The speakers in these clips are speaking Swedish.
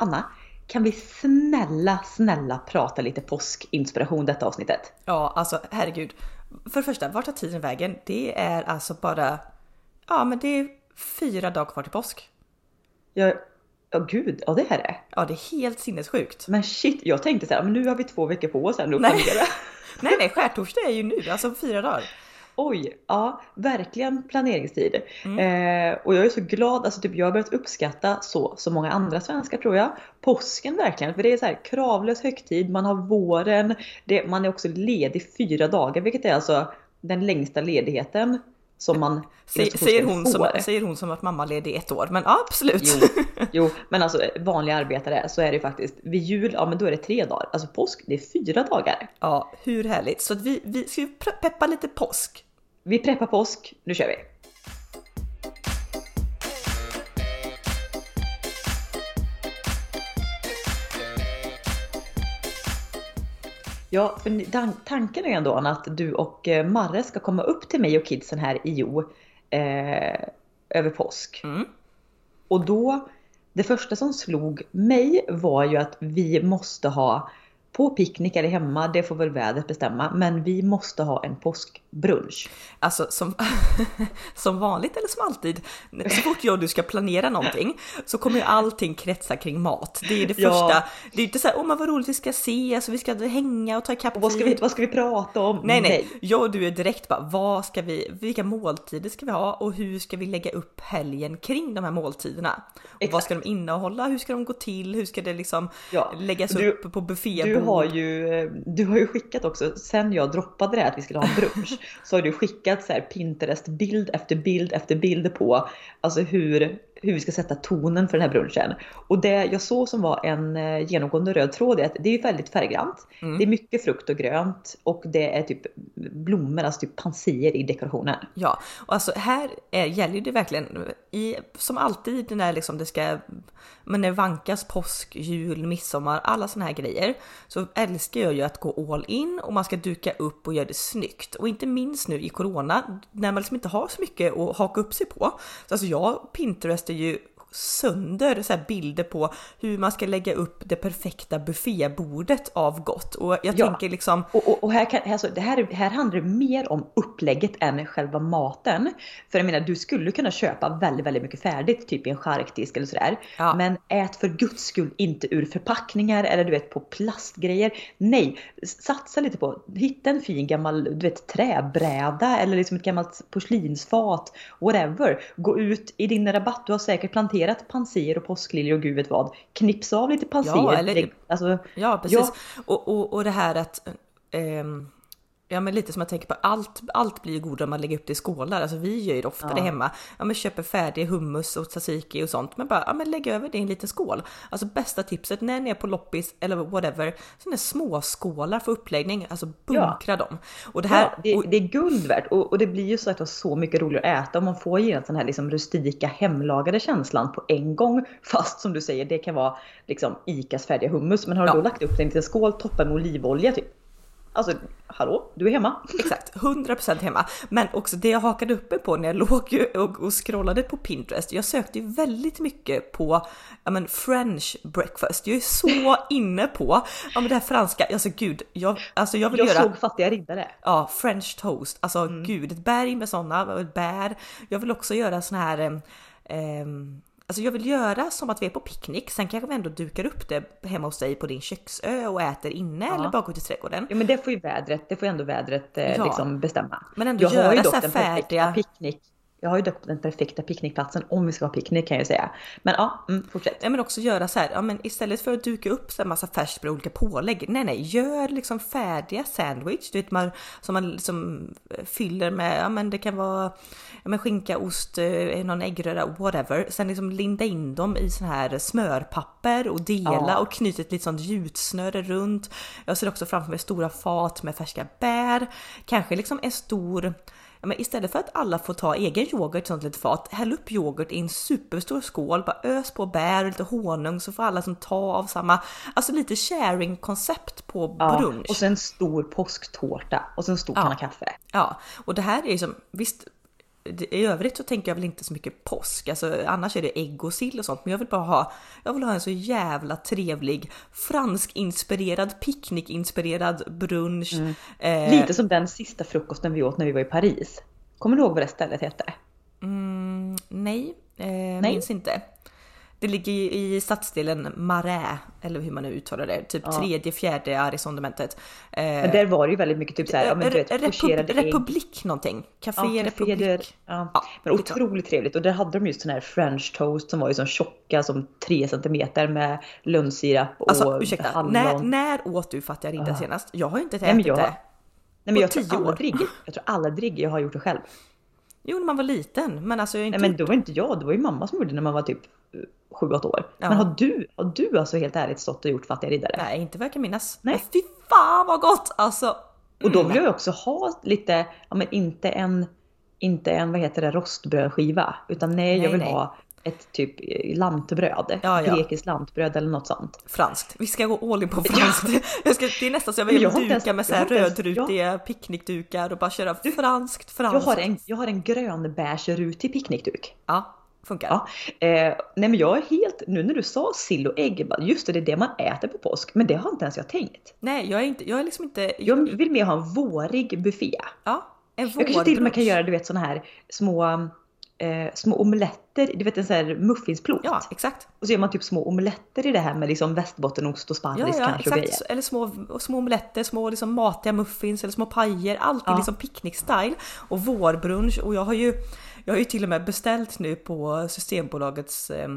Anna, kan vi snälla, snälla prata lite påskinspiration detta avsnittet? Ja, alltså herregud. För det första, vart tar tiden vägen? Det är alltså bara, ja men det är fyra dagar kvar till påsk. Ja, ja gud, ja det är det. Ja, det är helt sinnessjukt. Men shit, jag tänkte så här, men nu har vi två veckor på oss här nu att planera. Nej, nej, skärtorsdag är ju nu, alltså fyra dagar. Oj, ja verkligen planeringstid. Mm. Eh, och jag är så glad, alltså typ jag har börjat uppskatta så, så många andra svenskar tror jag. Påsken verkligen, för det är så här kravlös högtid, man har våren, det, man är också ledig fyra dagar, vilket är alltså den längsta ledigheten som man inom säger, hon som, säger hon som varit mammaledig i ett år, men ja, absolut. Jo, jo, men alltså vanliga arbetare så är det faktiskt vid jul, ja men då är det tre dagar. Alltså påsk, det är fyra dagar. Ja, hur härligt. Så vi, vi ska ju peppa lite påsk. Vi preppar påsk, nu kör vi! Ja, för tanken är ändå Anna, att du och eh, Marre ska komma upp till mig och kidsen här i Jo eh, över påsk. Mm. Och då, det första som slog mig var ju att vi måste ha på picknick eller hemma, det får väl vädret bestämma, men vi måste ha en påskbrunch. Alltså som, som vanligt eller som alltid, så fort jag och du ska planera någonting så kommer ju allting kretsa kring mat. Det är det Ja. första. Det är inte så här, åh men vad roligt vi ska se, alltså vi ska hänga och ta ikapp Och vad ska, vi, tid." vad ska vi prata om? Nej, nej, jag och du är direkt bara, vad ska vi, vilka måltider ska vi ha och hur ska vi lägga upp helgen kring de här måltiderna? Och vad ska de innehålla? Hur ska de gå till? Hur ska det liksom Ja, läggas du- upp på buffébord? Du har, ju, eh, du har ju skickat också, sen jag droppade det här att vi skulle ha en brunch, så har du skickat så här Pinterest-bild efter bild efter bild på alltså hur, hur vi ska sätta tonen för den här brunchen. Och det jag såg som var en eh, genomgående röd tråd är att det är väldigt färggrant. Mm. Det är mycket frukt och grönt och det är typ blommor, alltså typ pansier i dekorationen. Ja, och alltså här är, gäller det verkligen i, som alltid när liksom det ska, men det vankas påsk, jul, midsommar, alla såna här grejer. Så älskar jag ju att gå all in och man ska duka upp och göra det snyggt. Och inte minst nu i corona när man liksom inte har så mycket att haka upp sig på. Så alltså jag Pinterestar ju sönder så bilder på hur man ska lägga upp det perfekta buffébordet av gott. Och jag Ja. tänker liksom, Och, och, och här, kan, alltså, det här, här handlar det mer om upplägget än själva maten. För jag menar, du skulle kunna köpa väldigt, väldigt mycket färdigt, typ i en charkdisk eller sådär. Ja. Men ät för guds skull inte ur förpackningar eller du vet på plastgrejer. Nej, satsa lite på, hitta en fin gammal du vet, träbräda eller liksom ett gammalt porslinsfat. Whatever. Gå ut i din rabatt, du har säkert planterat pansier och påskliljor och gud vet vad. Knipsa av lite pansier. Ja, eller- alltså, Ja precis. Ja. Och, och, och det här att ehm, Ja men lite som jag tänker på allt, allt blir ju godare om man lägger upp det i skålar. Alltså vi gör ju det oftare Ja. hemma. Ja men köper färdig hummus och tzatziki och sånt. Men bara ja, men lägg över det i en liten skål. Alltså bästa tipset när ni är på loppis eller whatever. Sådana små skålar för uppläggning. Alltså bunkra dem. Och det här, Ja, det, det är guld värt och, och det blir ju så att det har så mycket roligare att äta om man får genast den här liksom rustika hemlagade känslan på en gång. Fast som du säger, det kan vara liksom ICAs färdiga hummus. Men har du Ja. då lagt upp den i en liten skål, toppen med olivolja typ. Alltså, hallå, du är hemma. Exakt, 100% hemma. Men också det jag hakade uppe på när jag låg och, och scrollade på Pinterest. Jag sökte ju väldigt mycket på ja, men French breakfast. Jag är så inne på ja, men det här franska. Alltså gud, jag, alltså jag vill Jag göra såg fattiga riddare. ja, French toast. Alltså gud, ett berg med sådana bär. Jag vill också göra såna här em, Alltså jag vill göra som att vi är på picknick, sen kanske vi ändå dukar upp det hemma hos dig på din köksö och äter inne eller bara går ut i trädgården. Ja men det får ju vädret, det får ju ändå vädret eh, Ja. liksom bestämma. Men ändå jag har göra ju så dock den perfekta picknick. Jag har ju dock den perfekta picknickplatsen om vi ska ha picknick kan jag ju säga. Men ja, mm, fortsätt. Ja men också göra så här, ja men istället för att duka upp så här massa färskt med olika pålägg. Nej nej, gör liksom färdiga sandwich. Du vet man, som man liksom fyller med, ja men det kan vara ja, men skinka, ost, eh, någon äggröra, whatever. Sen liksom linda in dem i sån här smörpapper och dela Ja. och knyta ett litet sånt gjutsnöre runt. Jag ser också framför mig stora fat med färska bär. Kanske liksom en stor Ja, men istället för att alla får ta egen yoghurt i sånt litet fat, häll upp yoghurt i en superstor skål, bara ös på bär och lite honung så får alla som ta av samma, alltså lite sharing koncept på Ja, brunch. och sen en stor påsktårta och sen en stor Ja. kanna kaffe. Ja, och det här är ju som, visst, i övrigt så tänker jag väl inte så mycket påsk, alltså annars är det ägg och sill och sånt, men jag vill bara ha, jag vill ha en så jävla trevlig fransk-inspirerad, picknick-inspirerad brunch. Mm. Eh, Lite som den sista frukosten vi åt när vi var i Paris. Kommer du ihåg vad det stället hette? mm, nej, eh, minns inte. Det ligger i, stadsdelen Marais, eller hur man nu uttalar det, typ Ja. tredje, fjärde arrisondementet. Eh, Men där var det ju väldigt mycket typ såhär, ja men du vet, Repub-. Republik någonting. Café Ja, Republik. där, ja. Ja, Men otroligt trevligt och där hade de just sån här french toast som var ju så tjocka som 3 centimeter med lönnsirap och Alltså ursäkta, hallon. när, när åt du fattiga riddare senast? Jag har ju inte Nej, ätit jag- det. Nej men jag tror aldrig, jag tror aldrig jag har gjort det själv. Jo, när man var liten, men alltså jag inte Nej men då var inte jag, det var ju mamma som gjorde det när man var typ 7-8 år. Ja. Men har du, har du alltså helt ärligt stått och gjort fattiga riddare? Nej, inte vad jag kan minnas. Nej. Men fy fan vad gott! Alltså. Och då mm. vill jag ju också ha lite, ja men inte en, inte en vad heter det, rostbrödskiva. Utan nej, Nej, jag vill nej. ha ett typ eh, lantbröd. Ja, ja. Grekiskt lantbröd eller något sånt. Franskt. Vi ska gå all in på franskt. Jag ska, det är nästan så jag vill jag duka ens- med så jag här rödrutiga picknickdukar och bara köra franskt, Jag franskt. har en, jag har en grönbeige rutig picknickduk. Ja, funkar. Ja. Eh, nej men jag är helt, nu när du sa sill och ägg, bara, just det, det är det man äter på påsk. Men det har inte ens jag tänkt. Nej, jag är inte, jag är liksom inte... Jag vill mer ha en vårig buffé. ja, en Jag kanske till och med kan vårbrunch. göra du vet såna här små, eh, små omeletter, du vet en sån här muffinsplot. Ja, exakt. Och så gör man typ små omeletter i det här med liksom västbottenost och sparris Ja, ja, kanske exakt. Eller små, små omeletter, små liksom matiga muffins eller små pajer. Allt i Ja. liksom picknick-style. Och vårbrunch. Och jag har ju jag har ju till och med beställt nu på Systembolagets eh,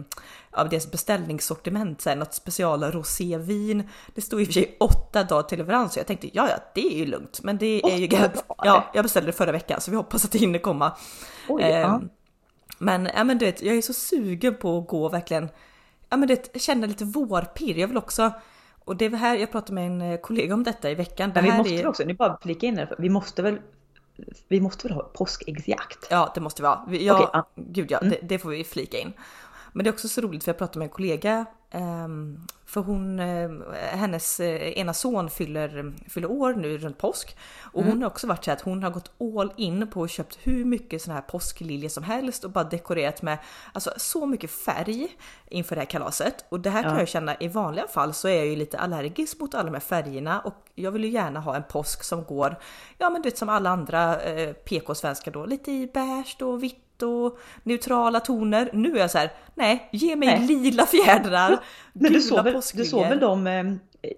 av deras beställningssortiment så här, något special rosévin. Det stod i och för sig åtta dagar till leverans så jag tänkte ja, ja, det är ju lugnt. Men det är ju Åtta dagar? Ja, jag beställde det förra veckan så vi hoppas att det hinner komma. Oj, Ehm, ja. Men, ja, men du vet, jag är så sugen på att gå verkligen, ja men du vet, känna lite vårpirr. Jag vill också, och det var här, jag pratade med en eh, kollega om detta i veckan. Det Men vi måste är, också, ni bara flika in här, vi måste väl vi måste väl ha påskäggsjakt? Ja, det måste vara. Vi- Ja, Okej, ja. Gud ja, det, det får vi flika in. Men det är också så roligt för jag pratade med en kollega ehm, för hon, eh, hennes eh, ena son fyller, fyller år nu runt påsk och Mm. hon har också varit så att hon har gått all in på och köpt hur mycket såna här påskliljor som helst och bara dekorerat med alltså så mycket färg inför det här kalaset och det här kan Ja. jag känna i vanliga fall så är jag ju lite allergisk mot alla de här färgerna och jag vill ju gärna ha en påsk som går, ja men du vet som alla andra eh, PK-svenskar då, lite i beige och vitt och neutrala toner. Nu är jag så här, nej, ge mig Nej. lila fjädrar, Men du såg, väl, du påskliljor. såg väl de, eh,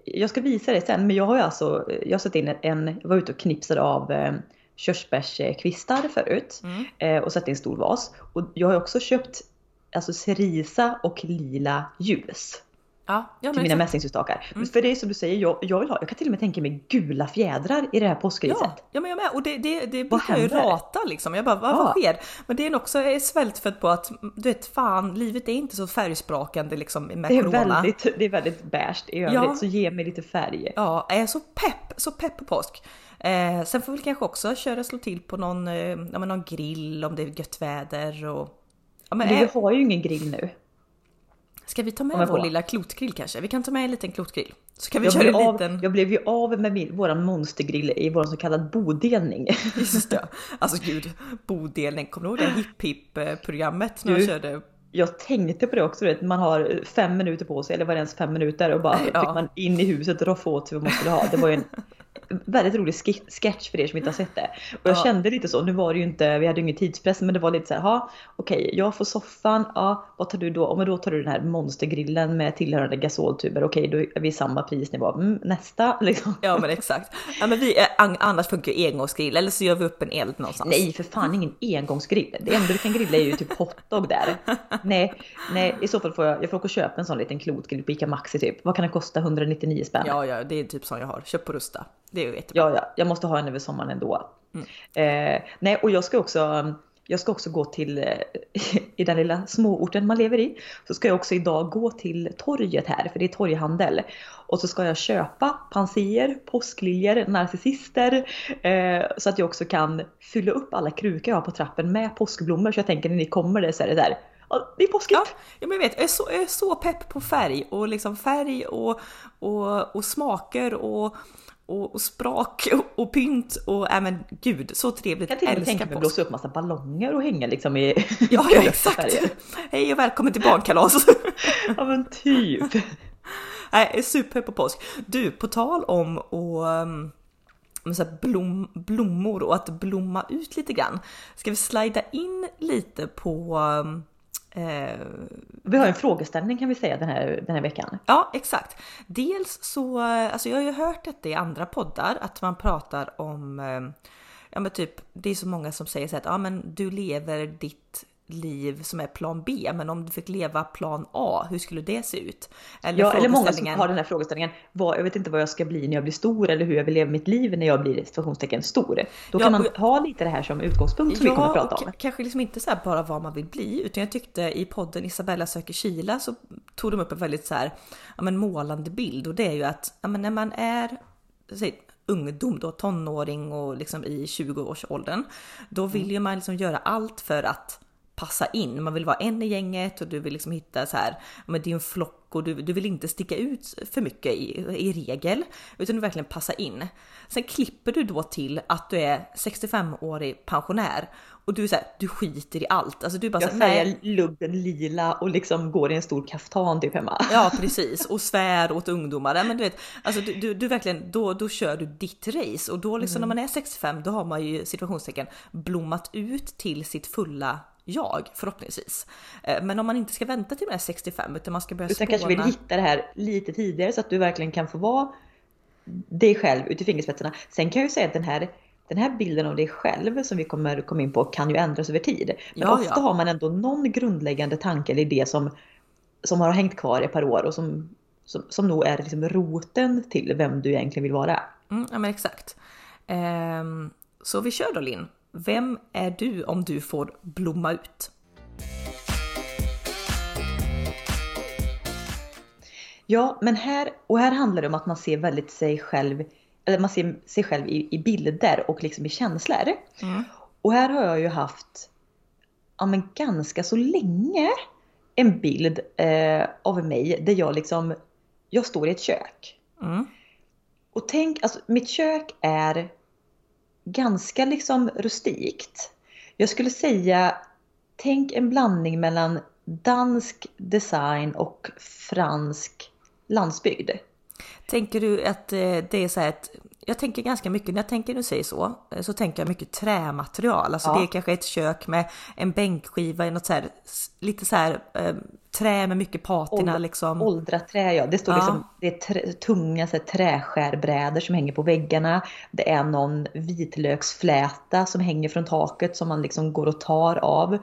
jag ska visa det sen, men jag har ju alltså, jag har satt in en, jag var ute och knipsade av eh, körsbärskvistar förut Mm. eh, och satt i en stor vas. Och jag har också köpt alltså cerisa och lila ljus Ja, ja till mina mässingsljusstakar. Mm. För det är som du säger, jag, jag vill ha, jag kan till och med tänka mig gula fjädrar i det här påskriset. Ja, ja men jag med och det, det, det brukar jag rata liksom. Jag bara vad, Ja. vad sker? Men det är också jag är svältfödd på att du vet fan livet är inte så färgsprakande liksom med Det är, corona. väldigt, det är väldigt beige i övrigt, Ja. så ge mig lite färg. Ja, jag är så pepp, så pepp på påsk. Eh, sen får vi kanske också köra slå till på någon, eh, någon grill om det är gött väder och ja, men, Men vi har ju ingen grill nu. Ska vi ta med jag vår får. lilla klotgrill kanske? Vi kan ta med en liten klotgrill. Så kan vi Jag köra en av, liten... jag blev ju av med min, våran monstergrill i vår så kallad bodelning. Just det. Alltså gud, bodelning. Kommer du ihåg det hipp hipp eh, programmet när jag Du. körde? Jag tänkte på det också, vet, man har fem minuter på sig, eller var det ens fem minuter och bara Ja. fick man in i huset och roffa åt sig vad man skulle ha. Det var ju en väldigt rolig sketch för er som inte har sett det. Och jag Ja. kände lite så, nu var det ju inte, vi hade ju ingen tidspress men det var lite så här, ja okej jag får soffan, ja vad tar du då? Ja, men då tar du den här monstergrillen med tillhörande gasoltuber, okej då är vi samma prisnivå. Mm, nästa liksom. Ja men exakt. Ja, men vi, an- annars funkar ju engångsgrill eller så gör vi upp en eld någonstans. Nej för fan ingen engångsgrill. Det enda du kan grilla är ju typ hotdog där. Nej, nej i så fall får jag, jag får åka och köpa en sån liten klotgrill på Ica Maxi typ. Vad kan den kosta? 199 spänn? Ja, ja, det är typ som jag har. Köp på Rusta. Det är jättebra. ja, ja jag måste ha en över sommaren ändå. Mm. Eh, nej och jag ska också jag ska också gå till, eh, i den lilla småorten man lever i, så ska jag också idag gå till torget här, för det är torghandel. Och så ska jag köpa panser, påskliljor, narcissister, eh, så att jag också kan fylla upp alla krukor jag har på trappen med påskblommor. Så jag tänker när ni kommer där så är det där, det är påskigt. Ja, ja, men jag vet, jag är, så, jag är så pepp på färg och liksom färg och, och, och smaker och, och, och sprak och, och pynt och äh, men gud så trevligt. Jag kan till och med tänka mig att blåsa upp massa ballonger och hänga liksom i... Ja, ja exakt. Hej och välkommen till barnkalas. ja men typ. Nej, super på påsk. Du, på tal om och um, så blom, blommor och att blomma ut lite grann. Ska vi slida in lite på um, Eh, vi har en frågeställning kan vi säga den här, den här veckan. Ja, exakt. Dels så, alltså jag har ju hört detta i andra poddar, att man pratar om, eh, ja men typ, det är så många som säger så att ja men du lever ditt liv som är plan B, men om du fick leva plan A, hur skulle det se ut? Eller, ja, eller många som har den här frågeställningen, vad, jag vet inte vad jag ska bli när jag blir stor eller hur jag vill leva mitt liv när jag blir situationstecken stor. Då ja, kan man ha lite det här som utgångspunkt som ja, vi kommer att prata om. Kanske liksom inte så bara vad man vill bli, utan jag tyckte i podden Isabella söker Kila så tog de upp en väldigt så här, ja, men målande bild och det är ju att ja, men när man är säg, ungdom då, tonåring och liksom i 20-årsåldern, då vill mm. ju man liksom göra allt för att passa in. Man vill vara en i gänget och du vill liksom hitta så här, men din flock och du, du vill inte sticka ut för mycket i, i regel, utan du verkligen passa in. Sen klipper du då till att du är 65-årig pensionär och du är så här, du skiter i allt. Alltså du bara jag färgar luggen lila och liksom går i en stor kaftan typ hemma. Ja precis och svär åt ungdomar. Men du vet, alltså du, du, du verkligen, då, då kör du ditt race och då liksom mm. när man är 65 då har man ju situationstecken blommat ut till sitt fulla jag förhoppningsvis. Eh, men om man inte ska vänta till man är 65 utan man ska börja spåna. Du kanske vill hitta det här lite tidigare så att du verkligen kan få vara dig själv ut i fingerspetsarna. Sen kan jag ju säga att den här den här bilden av dig själv som vi kommer komma in på kan ju ändras över tid. Men ja, ofta ja. har man ändå någon grundläggande tanke eller idé som, som har hängt kvar i ett par år och som, som, som nog är liksom roten till vem du egentligen vill vara. Mm, ja men exakt. Um, så vi kör då Linn. Vem är du om du får blomma ut? Ja, men här, och här handlar det om att man ser väldigt sig själv, eller man ser sig själv i, i bilder och liksom i känslor. Mm. Och här har jag ju haft, ja men ganska så länge, en bild eh, av mig där jag liksom, jag står i ett kök. Mm. Och tänk, alltså mitt kök är ganska liksom rustikt. Jag skulle säga, tänk en blandning mellan dansk design och fransk landsbygd. Tänker du att eh, det är så här ett jag tänker ganska mycket, när jag tänker du säger så, eh, så tänker jag mycket trämaterial. Alltså ja. det är kanske ett kök med en bänkskiva, något så här, lite så här eh, trä med mycket patina Åld, liksom. Åldrat trä ja, det står ja. liksom, det är trä, tunga så här, träskärbrädor som hänger på väggarna. Det är någon vitlöksfläta som hänger från taket som man liksom går och tar av.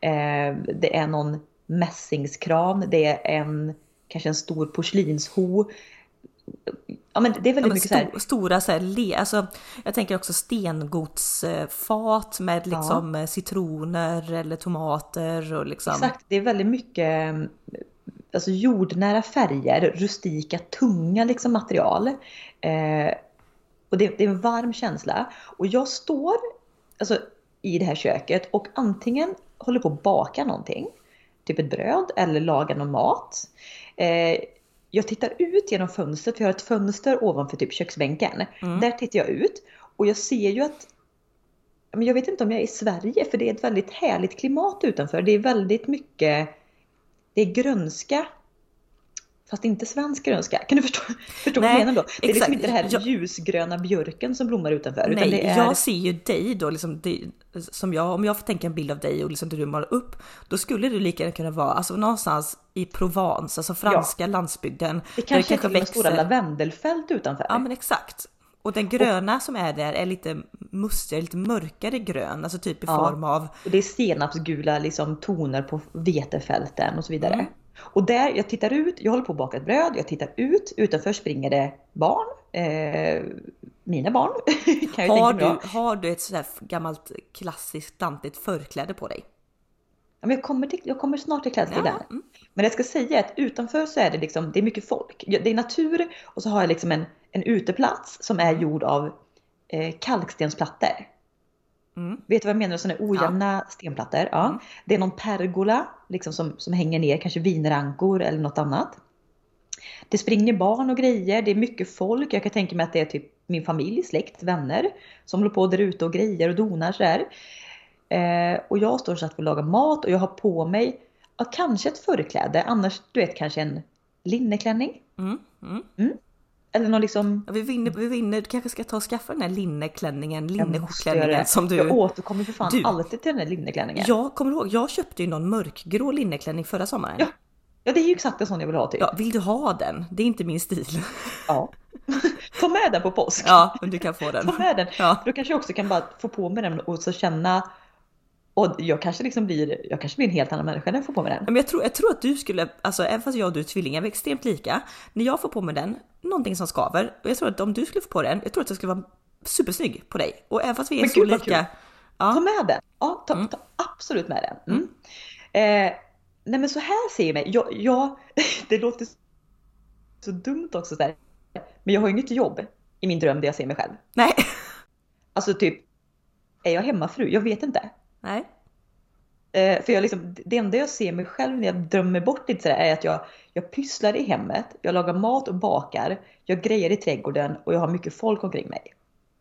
Eh, det är någon mässingskran, det är en kanske en stor porslinsho Ja men det är väldigt ja, mycket sto, så här. Stora så här, le, alltså, jag tänker också stengodsfat med liksom ja. citroner eller tomater och liksom. Exakt, det är väldigt mycket alltså jordnära färger, rustika, tunga liksom material. Eh, och det, det, är en varm känsla. Och jag står alltså, i det här köket och antingen håller på att baka någonting, typ ett bröd eller laga någon mat. Eh, jag tittar ut genom fönstret, för jag har ett fönster ovanför typ köksbänken. Mm. Där tittar jag ut och jag ser ju att men jag vet inte om jag är i Sverige för det är ett väldigt härligt klimat utanför. Det är väldigt mycket, det är grönska Fast inte svensk grönska. Kan du förstå, förstå Nej, vad jag menar då? Det är liksom inte den här jag, ljusgröna björken som blommar utanför. Nej, det är... jag ser ju dig då, liksom, det, som jag, om jag får tänka en bild av dig och liksom det du målar upp, då skulle du lika gärna kunna vara alltså, någonstans i Provence, alltså franska ja. landsbygden. Det kanske, det kanske växer stora lavendelfält utanför. Ja men exakt. Och den gröna och, som är där är lite mustigare, lite mörkare grön, alltså typ i ja, form av... Och det är senapsgula liksom, toner på vetefälten och så vidare. Mm. Och där, jag tittar ut, jag håller på att baka ett bröd, jag tittar ut, utanför springer det barn. Eh, mina barn. kan jag har, du, har du ett sådär gammalt klassiskt dantigt förkläde på dig? Ja, men jag, kommer till, jag kommer snart till klädseln ja. där. Mm. Men jag ska säga att utanför så är det liksom, det är mycket folk. Det är natur och så har jag liksom en, en uteplats som är mm. gjord av eh, kalkstensplattor. Mm. Vet du vad jag menar? Sådana ojämna ja. stenplattor. Ja. Mm. Det är någon pergola liksom som, som hänger ner, kanske vinrankor eller något annat. Det springer barn och grejer, det är mycket folk. Jag kan tänka mig att det är typ min familj, släkt, vänner som håller på där ute och grejer och donar sådär. Eh, och jag står så att vi lagar mat och jag har på mig ja, kanske ett förkläde, annars du vet kanske en linneklänning. Mm, mm. Eller någon liksom... Ja, vi vinner, vi vinner, du kanske ska ta och skaffa den här linneklänningen, linneskjortklänningen som du... Jag återkommer för fan Du- alltid till den här linneklänningen. Jag kommer ihåg, jag köpte ju någon mörkgrå linneklänning förra sommaren. Ja. Ja, det är ju exakt en sån jag vill ha typ. Ja, vill du ha den? Det är inte min stil. Ja. Ta med den på påsk. Ja, du kan få den. Ta med den. Ja. Då kanske jag också kan bara få på mig den och så känna och jag kanske liksom blir, jag kanske blir en helt annan människa när jag får på mig den. Men jag tror, jag tror att du skulle, alltså även fast jag och du är tvillingar, vi är extremt lika. När jag får på mig den, någonting som skaver. Och jag tror att om du skulle få på den, jag tror att det skulle vara supersnygg på dig. Och även fast vi är Men så gud, lika. Ta Ja, med den. Ja, ta, ta absolut med den. Mm. Eh, nej men så här ser jag mig. Jag, jag, det låter så dumt också så här. Men jag har ju inget jobb i min dröm där jag ser mig själv. nej, Alltså typ, är jag hemmafru? Jag vet inte. Nej. Eh, för jag liksom, det enda jag ser mig själv när jag drömmer bort lite sådär är att jag, jag pysslar i hemmet, jag lagar mat och bakar, jag grejer i trädgården och jag har mycket folk omkring mig.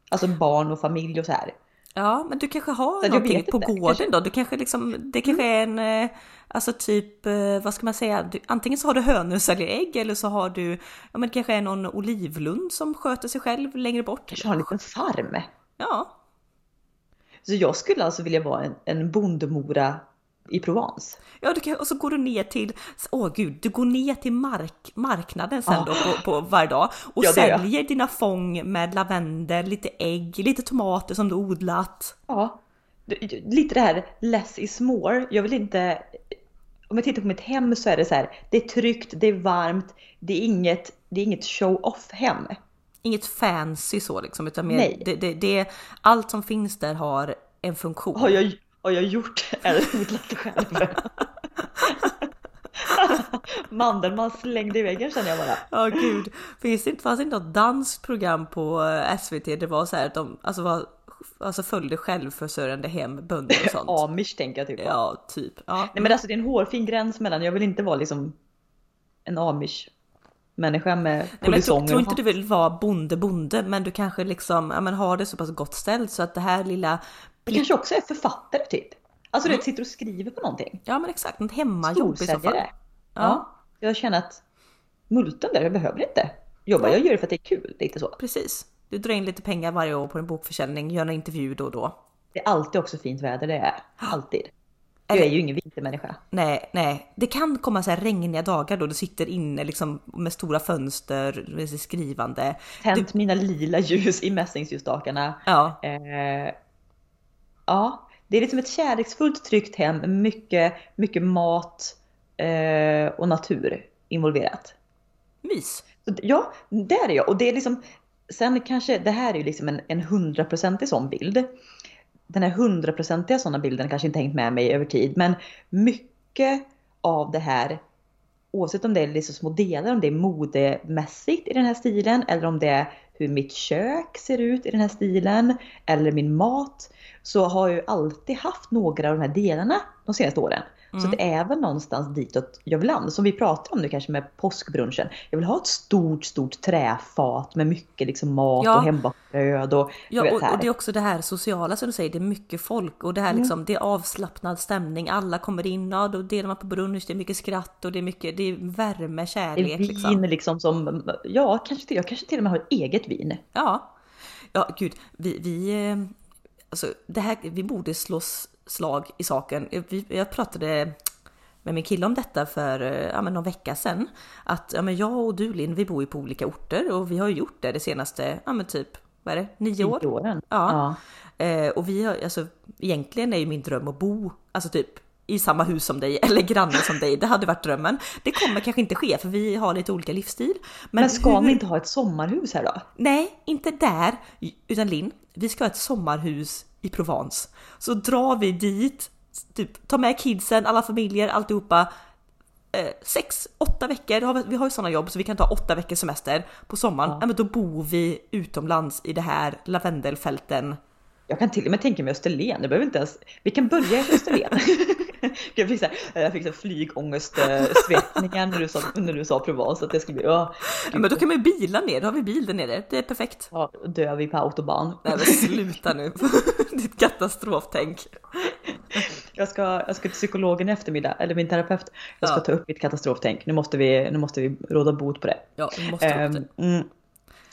Alltså barn och familj och så här. Ja, men du kanske har jag någonting på gården Kanske- Mm. då? Du kanske liksom, det kanske är en, eh, alltså typ, eh, vad ska man säga? Du, antingen så har du hönor säljer ägg eller så har du, ja men det kanske är någon olivlund som sköter sig själv längre bort. Kanske har en liten farm. Ja, Så jag skulle alltså vilja vara en, en bondemora i Provence. Ja, kan, och så går du ner till, åh gud, du går ner till mark, marknaden sen Ja. då på, på varje dag och Ja, säljer dina fång med lavendel, lite ägg, lite tomater som du odlat. Ja, lite det här less is more. Jag vill inte... Om jag tittar på mitt hem så är det så här, det är tryggt, det är varmt, det är inget, det är inget show-off hem. Inget fancy så liksom, utan mer, Nej. det, det, det, allt som finns där har en funktion. Har jag, har jag gjort eller odlat det själv? Mandeln man slängde i väggen känner jag bara. Ja gud, finns det inte, fanns det inte något danskt program på SVT? Det var så här att de alltså, var, alltså följde självförsörjande hem, bönder och sånt. Amish tänker jag typ på. Ja, typ. Ja. Nej men alltså det är en hårfin gräns mellan, jag vill inte vara liksom en amish människa med Nej, men jag tror, polisonger inte du vill vara bonde bonde, men du kanske liksom ja, men har det så pass gott ställt så att det här lilla. Jag kanske också är författare typ. Alltså Mm. du sitter och skriver på någonting. Ja men exakt, ett hemmajobb i så fall. Ja, Ja. Jag känner att multen där, jag behöver inte jobba. Jag gör det för att det är kul, lite så. precis. Du drar in lite pengar varje år på en bokförsäljning, gör en intervju då och då. Det är alltid också fint väder, det är alltid. Jag är ju ingen vintermänniska. Nej, nej, det kan komma så här regniga dagar då du sitter inne liksom med stora fönster, med skrivande. Tänt mina lila ljus i mässingsljusstakarna. Ja, Eh, ja, det är liksom ett kärleksfullt tryggt hem med mycket, mycket mat eh, och natur involverat. mys. Så, ja, där är jag. Och det är liksom, sen kanske, det här är ju liksom en, en hundraprocentig sån bild. Den här hundraprocentiga sådana bilden kanske inte hängt med mig över tid, men mycket av det här, oavsett om det är liksom små delar, om det är modemässigt i den här stilen, eller om det är hur mitt kök ser ut i den här stilen, eller min mat, så har jag ju alltid haft några av de här delarna de senaste åren. Så det är väl någonstans ditåt jag vill landa. Som vi pratar om nu kanske med påskbrunchen. Jag vill ha ett stort, stort träfat med mycket liksom mat Ja. och hembakat bröd och, Ja, vet, och, och det är också det här sociala som du säger, det är mycket folk och det här liksom, det är avslappnad stämning. Alla kommer in, ja, då delar man på brunch, det är mycket skratt och det är mycket, det är värme, Det är kärlek vin liksom. liksom som, ja kanske till, jag kanske till och med har ett eget vin. Ja, ja gud, vi, vi, eh, alltså det här, vi borde slå s- slag i saken. Jag pratade med min kille om detta för ja, men någon vecka sedan. Att ja, men jag och du Linn, vi bor ju på olika orter och vi har ju gjort det de senaste, ja men typ, vad är det, nio år? Åren. Ja. Eh, och vi har, alltså egentligen är ju min dröm att bo, alltså typ i samma hus som dig eller granne som dig. Det hade varit drömmen. Det kommer kanske inte ske för vi har lite olika livsstil. Men ska hur- ni inte ha ett sommarhus här då? Nej, inte där. Utan Linn, vi ska ha ett sommarhus i Provence. Så drar vi dit, typ ta med kidsen, alla familjer, alltihopa. Eh, sex, åtta veckor, har vi- vi har ju sådana jobb så vi kan ta åtta veckors semester på sommaren. Ja. men då bor vi utomlands i det här lavendelfälten. Jag kan till och med tänka mig Österlen. Det behöver inte ens, vi kan börja i Österlen. jag fick, så här, jag fick så flygångestsvettningar när, du sa, när du sa Provence. Att det skulle bli, ja, men då kan man ju bila ner, då har vi bil där nere. Det är perfekt. Ja, dör vi på autobahn. Nej men sluta nu. Ditt katastroftänk. Jag ska, jag ska till psykologen i eftermiddag, eller min terapeut. Jag ska ja. ta upp mitt katastroftänk. Nu måste vi, nu måste vi råda bot på det. Ja, måste um. Mm.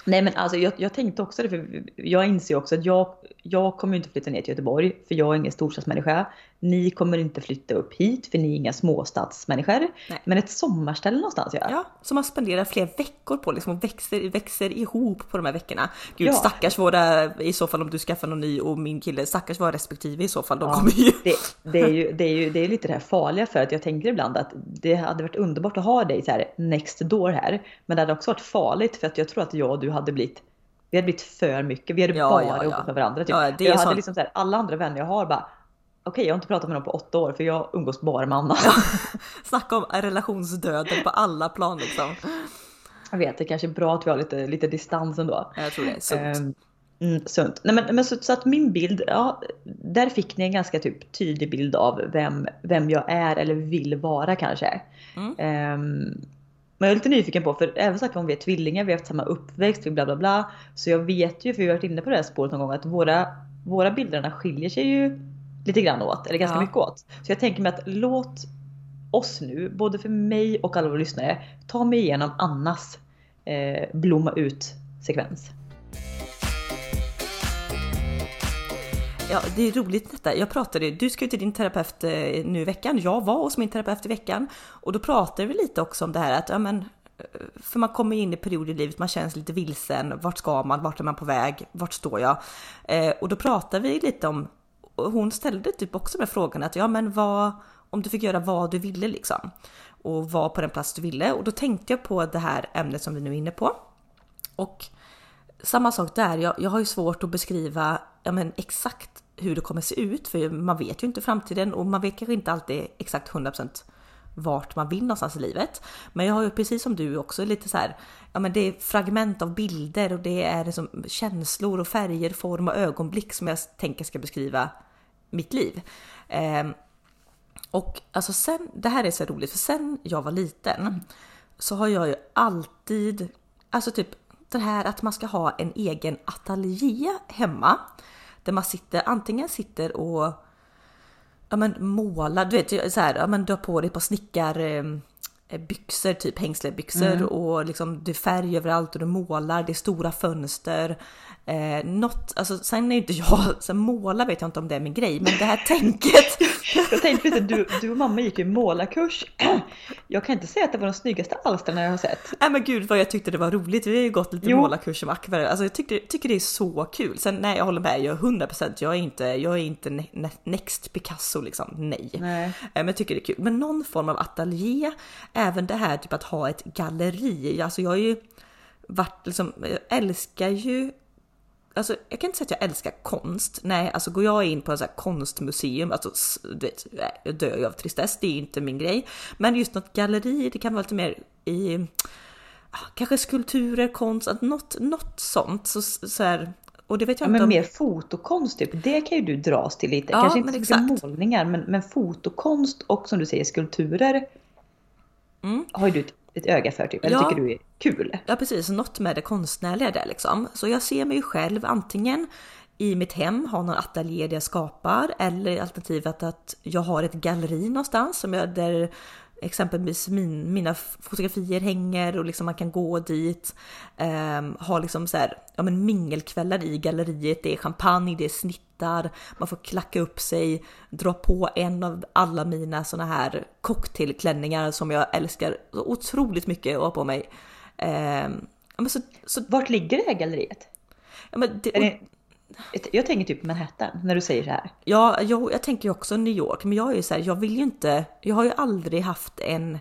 Nej men alltså jag, jag tänkte också det, för jag inser också att jag, jag kommer inte flytta ner till Göteborg, för jag är ingen storstadsmänniska. Ni kommer inte flytta upp hit, för ni är inga småstadsmänniskor. Nej. Men ett sommarställe någonstans ja. Ja, som man spenderar fler veckor på liksom och växer, växer ihop på de här veckorna. Gud ja. stackars våra, i så fall om du skaffar någon ny och min kille, stackars våra respektive i så fall. De ja, kommer ju... Det, det, är ju, det, är ju, det är lite det här farliga för att jag tänker ibland att det hade varit underbart att ha dig så här next door här. Men det hade också varit farligt för att jag tror att jag och du hade blivit vi hade blivit för mycket. Vi hade ja, bara ja, ja. med varandra. Typ. Ja, jag hade liksom så här, alla andra vänner jag har bara okej jag har inte pratat med någon på åtta år för jag umgås bara med Anna. Snacka om relationsdöden på alla plan liksom. Jag vet, det kanske är bra att vi har lite, lite distans ändå. Jag tror det är sunt. Um, Mm, sunt. Nej, men, men så, så, att min bild, ja, där fick ni en ganska typ tydlig bild av vem, vem jag är eller vill vara kanske. Mm. Um, men jag är lite nyfiken på, för även sagt om vi är tvillingar, vi har haft samma uppväxt, vi bla bla bla. Så jag vet ju, för vi har varit inne på det här spåret någon gång, att våra, våra bilderna skiljer sig ju lite grann åt, eller ganska ja. mycket åt. Så jag tänker mig att låt oss nu, både för mig och alla våra lyssnare, ta mig igenom Annas eh, blomma ut sekvens. Ja, det är roligt detta. Jag pratade, du ska ju till din terapeut eh, nu i veckan. Jag var hos min terapeut i veckan och då pratade vi lite också om det här att ja, men, eh, för man kommer in i perioder i livet, man känns lite vilsen. Vart ska man? Vart är man på väg? Vart står jag? Eh, och då pratade vi lite om och hon ställde typ också med frågan att ja men vad, om du fick göra vad du ville liksom och vara på den plats du ville och då tänkte jag på det här ämnet som vi nu är inne på. Och samma sak där, jag, jag har ju svårt att beskriva ja, men exakt hur det kommer se ut för man vet ju inte framtiden och man vet kanske inte alltid exakt 100% vart man vill någonstans i livet. Men jag har ju precis som du också lite så här, ja men det är fragment av bilder och det är liksom känslor och färger, form och ögonblick som jag tänker ska beskriva mitt liv. Eh, och alltså sen, det här är så roligt för sen jag var liten så har jag ju alltid, alltså typ det här att man ska ha en egen ateljé hemma. Där man sitter, antingen sitter och ja, men målar, du vet så här, ja, men du har på dig på snickar ehm, byxor, typ hängslebyxor mm. och liksom det är färg överallt och du målar, det är stora fönster. Eh, något, alltså sen är inte jag, sen måla vet jag inte om det är min grej, men det här tänket. jag tänkte precis, du, du och mamma gick ju målarkurs. Jag kan inte säga att det var de snyggaste alsterna jag har sett. Nej men gud vad jag tyckte det var roligt. Vi har ju gått lite jo. målarkurs som akvarell. Alltså jag tycker, tycker det är så kul. Sen nej, jag håller med, jag är 100%, jag är inte, jag är inte ne next Picasso liksom, nej. nej. Eh, men jag tycker det är kul. Men någon form av ateljé, även det här typ att ha ett galleri. Alltså jag har ju varit liksom, jag älskar ju alltså jag kan inte säga att jag älskar konst. Nej, alltså går jag in på ett konstmuseum, alltså du vet, jag dör ju av tristess, det är inte min grej. Men just något galleri, det kan vara lite mer i ah, kanske skulpturer, konst, något, något sånt. Så, så här, och det vet jag ja, inte men om... mer fotokonst typ, det kan ju du dras till lite. Ja, Kanske inte så målningar, men, men fotokonst och som du säger skulpturer mm. har ju du ett ett öga för typ? Eller ja. tycker du är kul? Ja precis, något med det konstnärliga där liksom. Så jag ser mig själv antingen i mitt hem, ha någon ateljé där jag skapar eller alternativet att jag har ett galleri någonstans som jag, där exempelvis min, mina fotografier hänger och liksom man kan gå dit. Um, ha liksom så här, ja men mingelkvällar i galleriet, det är champagne, det är snittar, man får klacka upp sig, dra på en av alla mina såna här cocktailklänningar som jag älskar så otroligt mycket att ha på mig. Um, men så, så... Vart ligger det här galleriet? Ja, men det, jag tänker typ Manhattan när du säger så här. Ja, jag, jag tänker också New York, men jag är ju så här, jag vill ju inte, jag har ju aldrig haft en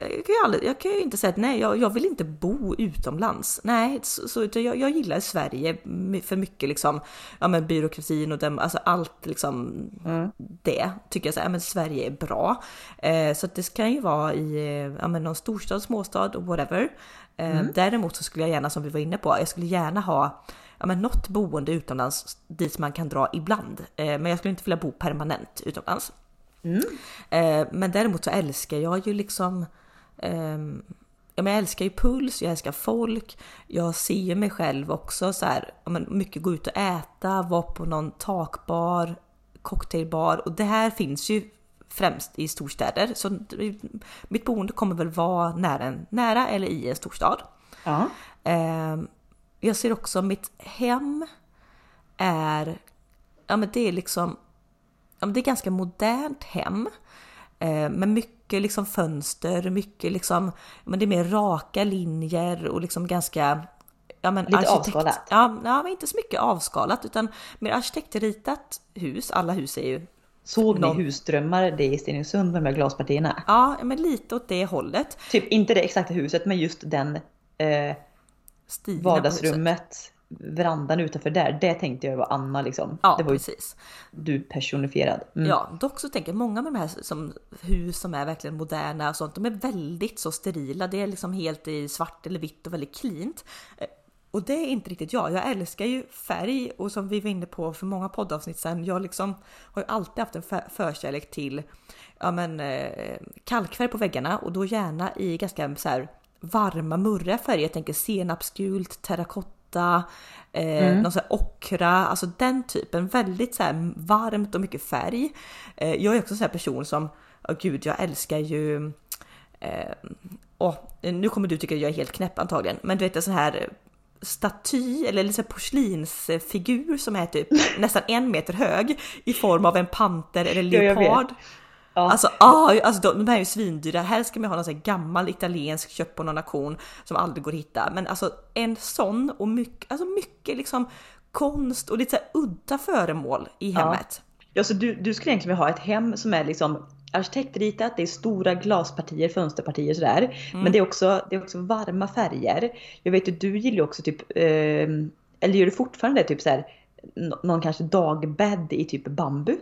jag kan, ju aldrig, jag kan ju inte säga att nej, jag, jag vill inte bo utomlands. Nej, så, så jag, jag, gillar Sverige för mycket liksom, ja men byråkratin och dem, alltså allt liksom mm. det tycker jag så ja men Sverige är bra. Eh, så det kan ju vara i, ja men någon storstad, småstad whatever. Eh, mm. Däremot så skulle jag gärna, som vi var inne på, jag skulle gärna ha ja, men något boende utomlands dit man kan dra ibland. Eh, men jag skulle inte vilja bo permanent utomlands. Eh, men däremot så älskar jag ju liksom ehm, ja, men jag älskar ju puls, jag älskar folk, jag ser ju mig själv också så här, ja, men mycket gå ut och äta, vara på någon takbar, cocktailbar och det här finns ju främst i storstäder. Så mitt boende kommer väl vara nära, nära eller i en storstad. Ja. Eh, jag ser också mitt hem är, ja men det är liksom, ja men det är ganska modernt hem. Eh, med mycket liksom fönster, mycket liksom, men det är mer raka linjer och liksom ganska Ja, men Lite avskalat? Ja, ja, men inte så mycket avskalat utan mer arkitektritat hus. Alla hus är ju Såg ni husdrömmar det i Stenungsund med de här glaspartierna? Ja, men lite åt det hållet. Typ inte det exakta huset men just den eh, Huset. vardagsrummet, verandan utanför där. Det tänkte jag var Anna liksom. Ja, det var precis. du personifierad. Mm. Ja, dock så tänker jag många av de här som, hus som är verkligen moderna och sånt, de är väldigt så sterila. Det är liksom helt i svart eller vitt och väldigt cleant. Eh, Och det är inte riktigt jag. Jag älskar ju färg och som vi var inne på för många poddavsnitt sen, jag liksom har ju alltid haft en för- förkärlek till ja, men, eh, kalkfärg på väggarna och då gärna i ganska så här varma murriga färger. Jag tänker senapsgult, terrakotta, eh, någon sån här ockra, alltså den typen. Väldigt så här varmt och mycket färg. Eh, jag är också en sån här person som, oh, gud jag älskar ju Eh, nu kommer du tycka att jag är helt knäpp antagligen, men du vet en sån här staty eller liksom porslinsfigur som är typ nästan en meter hög i form av en panter eller leopard. Ja. Alltså, ah, alltså de, de här är ju svindyra. Här ska man ha någon sån gammal italiensk köpt på någon auktion som aldrig går att hitta. Men alltså en sån och mycket, alltså mycket liksom konst och lite så udda föremål i Ja. hemmet. Ja, så du, du skulle egentligen vilja ha ett hem som är liksom arkitektritat, det är stora glaspartier, fönsterpartier sådär. Men det är, också, det är också varma färger. Jag vet att du gillar ju också typ, eh, eller gör du fortfarande typ såhär, nå- någon kanske dagbädd i typ bambu?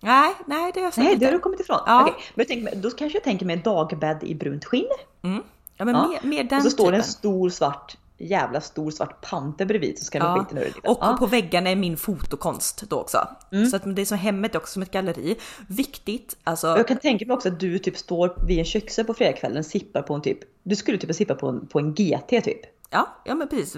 Nej, nej det har jag sagt Nej, inte. det har du kommit ifrån. Ja. Okej, men tänker, då kanske jag tänker mig en dagbädd i brunt skinn. Mm. Ja, men Ja. Mer, mer den och så står det en stor svart, jävla stor svart panter bredvid så ska Ja, skiten ur. Och ja. på väggarna är min fotokonst då också. Så att det är som hemmet också som ett galleri. Viktigt, alltså. Och jag kan tänka mig också att du typ står vid en köksö på fredagskvällen sippar på en typ, du skulle typ sippa på en, på en GT typ. Ja, ja men precis.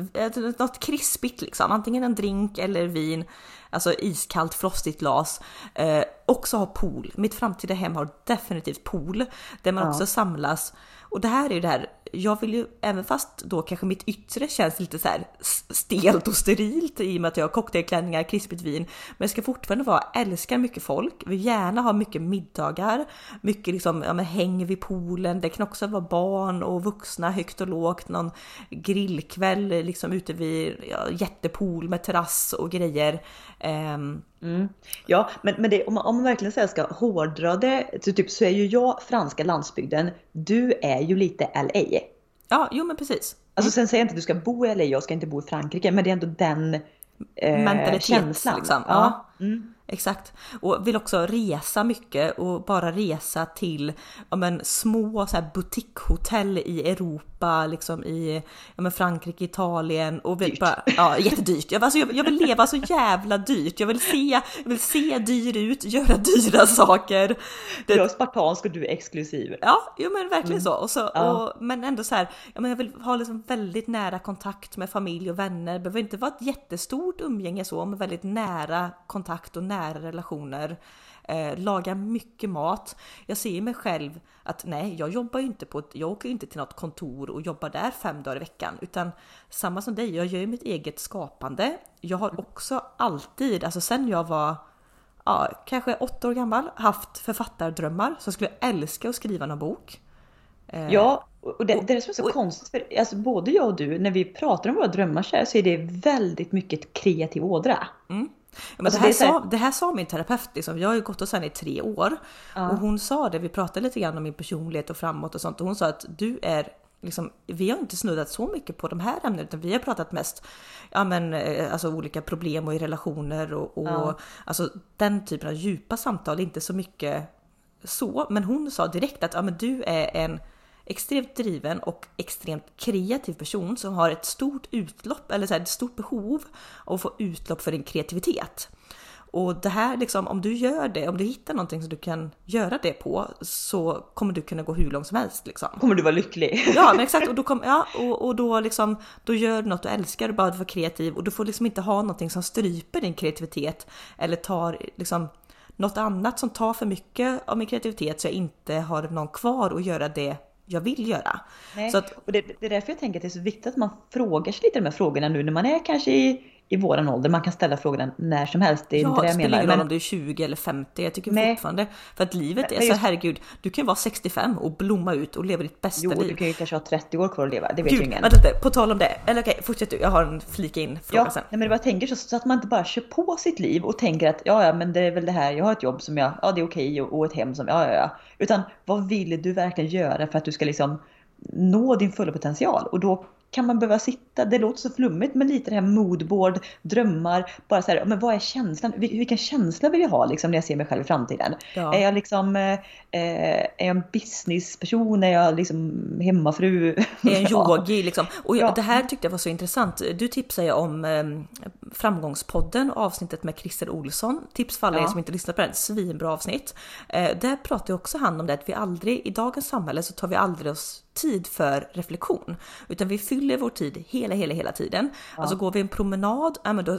Något krispigt liksom. Antingen en drink eller vin. Alltså iskallt frostigt glas. Eh, också ha pool. Mitt framtida hem har definitivt pool. Där man Ja. också samlas. Och det här är ju det här. Jag vill ju, även fast då kanske mitt yttre känns lite så här stelt och sterilt i och med att jag har cocktailklänningar, krispigt vin. Men jag ska fortfarande vara, älskar mycket folk, vill gärna ha mycket middagar, mycket liksom, ja men häng vid poolen. Det kan också vara barn och vuxna högt och lågt, någon grillkväll liksom ute vid ja, jättepool med terrass och grejer. Ehm, Ehm, Ja, men, men det, om, man, om man verkligen så ska hårdra det så, typ, så är ju jag franska landsbygden. Du är ju lite LA. ja, jo men precis. Alltså sen säger jag inte att du ska bo i LA, jag ska inte bo i Frankrike, men det är ändå den eh, känslan. liksom. Ja. Ja. Exakt. Och vill också resa mycket och bara resa till ja, men, små så här, boutiquehotell i Europa, liksom i ja, men, Frankrike, Italien och Dyrt. bara, ja, jättedyrt. Jag, alltså, jag, jag vill leva så jävla dyrt. Jag vill se, jag vill se dyr ut, göra dyra saker. Det, Jag är spartansk och du är exklusiv. Ja, jo men verkligen så. Och så Mm. Ja. och, men ändå så här, ja, men jag vill ha liksom väldigt nära kontakt med familj och vänner. Det behöver inte vara ett jättestort umgänge så, men väldigt nära kontakt och nära relationer. Eh, laga mycket mat. Jag ser mig själv att nej, jag jobbar ju inte på ett, jag åker inte till något kontor och jobbar där fem dagar i veckan, utan samma som dig, jag gör ju mitt eget skapande. Jag har också alltid, alltså sen jag var ja, kanske åtta år gammal, haft författardrömmar. Så jag skulle älska att skriva någon bok. Eh, Ja, och det, det är det som är så och- konstigt för alltså, både jag och du, när vi pratar om våra drömmar så, är det väldigt mycket kreativ ådra. Men Alltså, det, här det här- sa, det här sa min terapeut, liksom, jag har ju gått hos henne i tre år. Ja. Och hon sa det, vi pratade lite grann om min personlighet och framåt och sånt. Och hon sa att du är Liksom, vi har inte snuddat så mycket på de här ämnena utan vi har pratat mest ja, men, eh, alltså, olika problem och i relationer och, och Ja. alltså, den typen av djupa samtal, inte så mycket så. Men hon sa direkt att ja, men du är en extremt driven och extremt kreativ person som har ett stort utlopp eller så här, ett stort behov av att få utlopp för din kreativitet. Och det här liksom, om du gör det, om du hittar någonting som du kan göra det på så kommer du kunna gå hur långt som helst liksom. Kommer du vara lycklig? Ja men exakt och då, kom, ja, och, och då liksom, då gör du något du älskar och bara vara kreativ och du får liksom inte ha någonting som stryper din kreativitet eller tar liksom något annat som tar för mycket av min kreativitet så jag inte har någon kvar att göra det jag vill göra. Nej. Så att, och det, det, är därför jag tänker att det är så viktigt att man frågar sig lite de här frågorna nu när man är kanske i i våran ålder. Man kan ställa frågorna när som helst. Det är ja, inte det jag menar. spelar ingen roll om du är 20 eller 50. Jag tycker nej. fortfarande. För att livet är så herregud. Du kan vara 65 och blomma ut och leva ditt bästa jo, liv. Jo, du kan ju kanske ha 30 år kvar att leva. Det vet Gud, ju ingen. Vänta på tal om det. Eller okej, fortsätt du. Jag har en flika in fråga ja, sen. Nej, men jag tänker så, så, att man inte bara kör på sitt liv och tänker att ja, ja, men det är väl det här. Jag har ett jobb som jag, ja, det är okej och, och ett hem som, ja, ja, ja. Utan vad vill du verkligen göra för att du ska liksom nå din fulla potential? Och då kan man behöva sitta, det låter så flummigt men lite det här moodboard, drömmar, bara så här, men vad är känslan? Vilken känsla vill jag ha liksom när jag ser mig själv i framtiden? Ja. Är jag liksom, eh, är jag en businessperson? Är jag liksom hemmafru? Är jag en yogi liksom? Och ja. det här tyckte jag var så intressant. Du tipsade ju om eh, Framgångspodden, avsnittet med Christer Olsson. Tips för alla ja. er som inte lyssnat på den, svinbra avsnitt. Eh, där pratar ju också han om det att vi aldrig, i dagens samhälle så tar vi aldrig oss tid för reflektion. Utan vi fyller vår tid hela, hela, hela tiden. Ja. Alltså går vi en promenad, ja men då